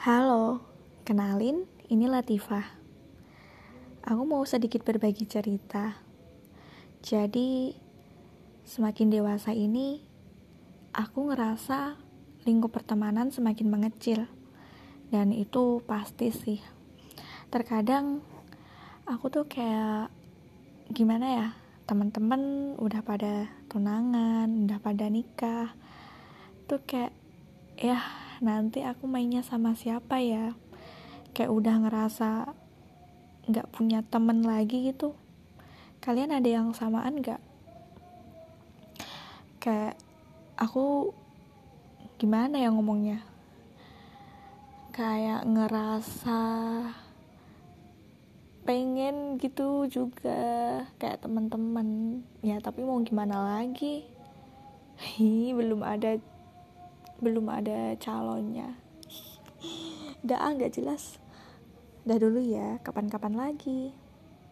Halo, kenalin, ini Latifah. Aku mau sedikit berbagi cerita. Jadi, semakin dewasa ini, aku ngerasa lingkup pertemanan semakin mengecil. Dan itu pasti sih. Terkadang, aku tuh kayak, gimana ya, teman-teman udah pada tunangan, udah pada nikah. Tuh kayak, ya nanti aku mainnya sama siapa ya? Kayak udah ngerasa nggak punya temen lagi gitu. Kalian ada yang samaan nggak? Kayak aku gimana ya ngomongnya? Kayak ngerasa pengen gitu juga kayak teman-teman ya tapi mau gimana lagi? Hi belum ada belum ada calonnya. Udah ah nggak jelas. Udah dulu ya kapan-kapan lagi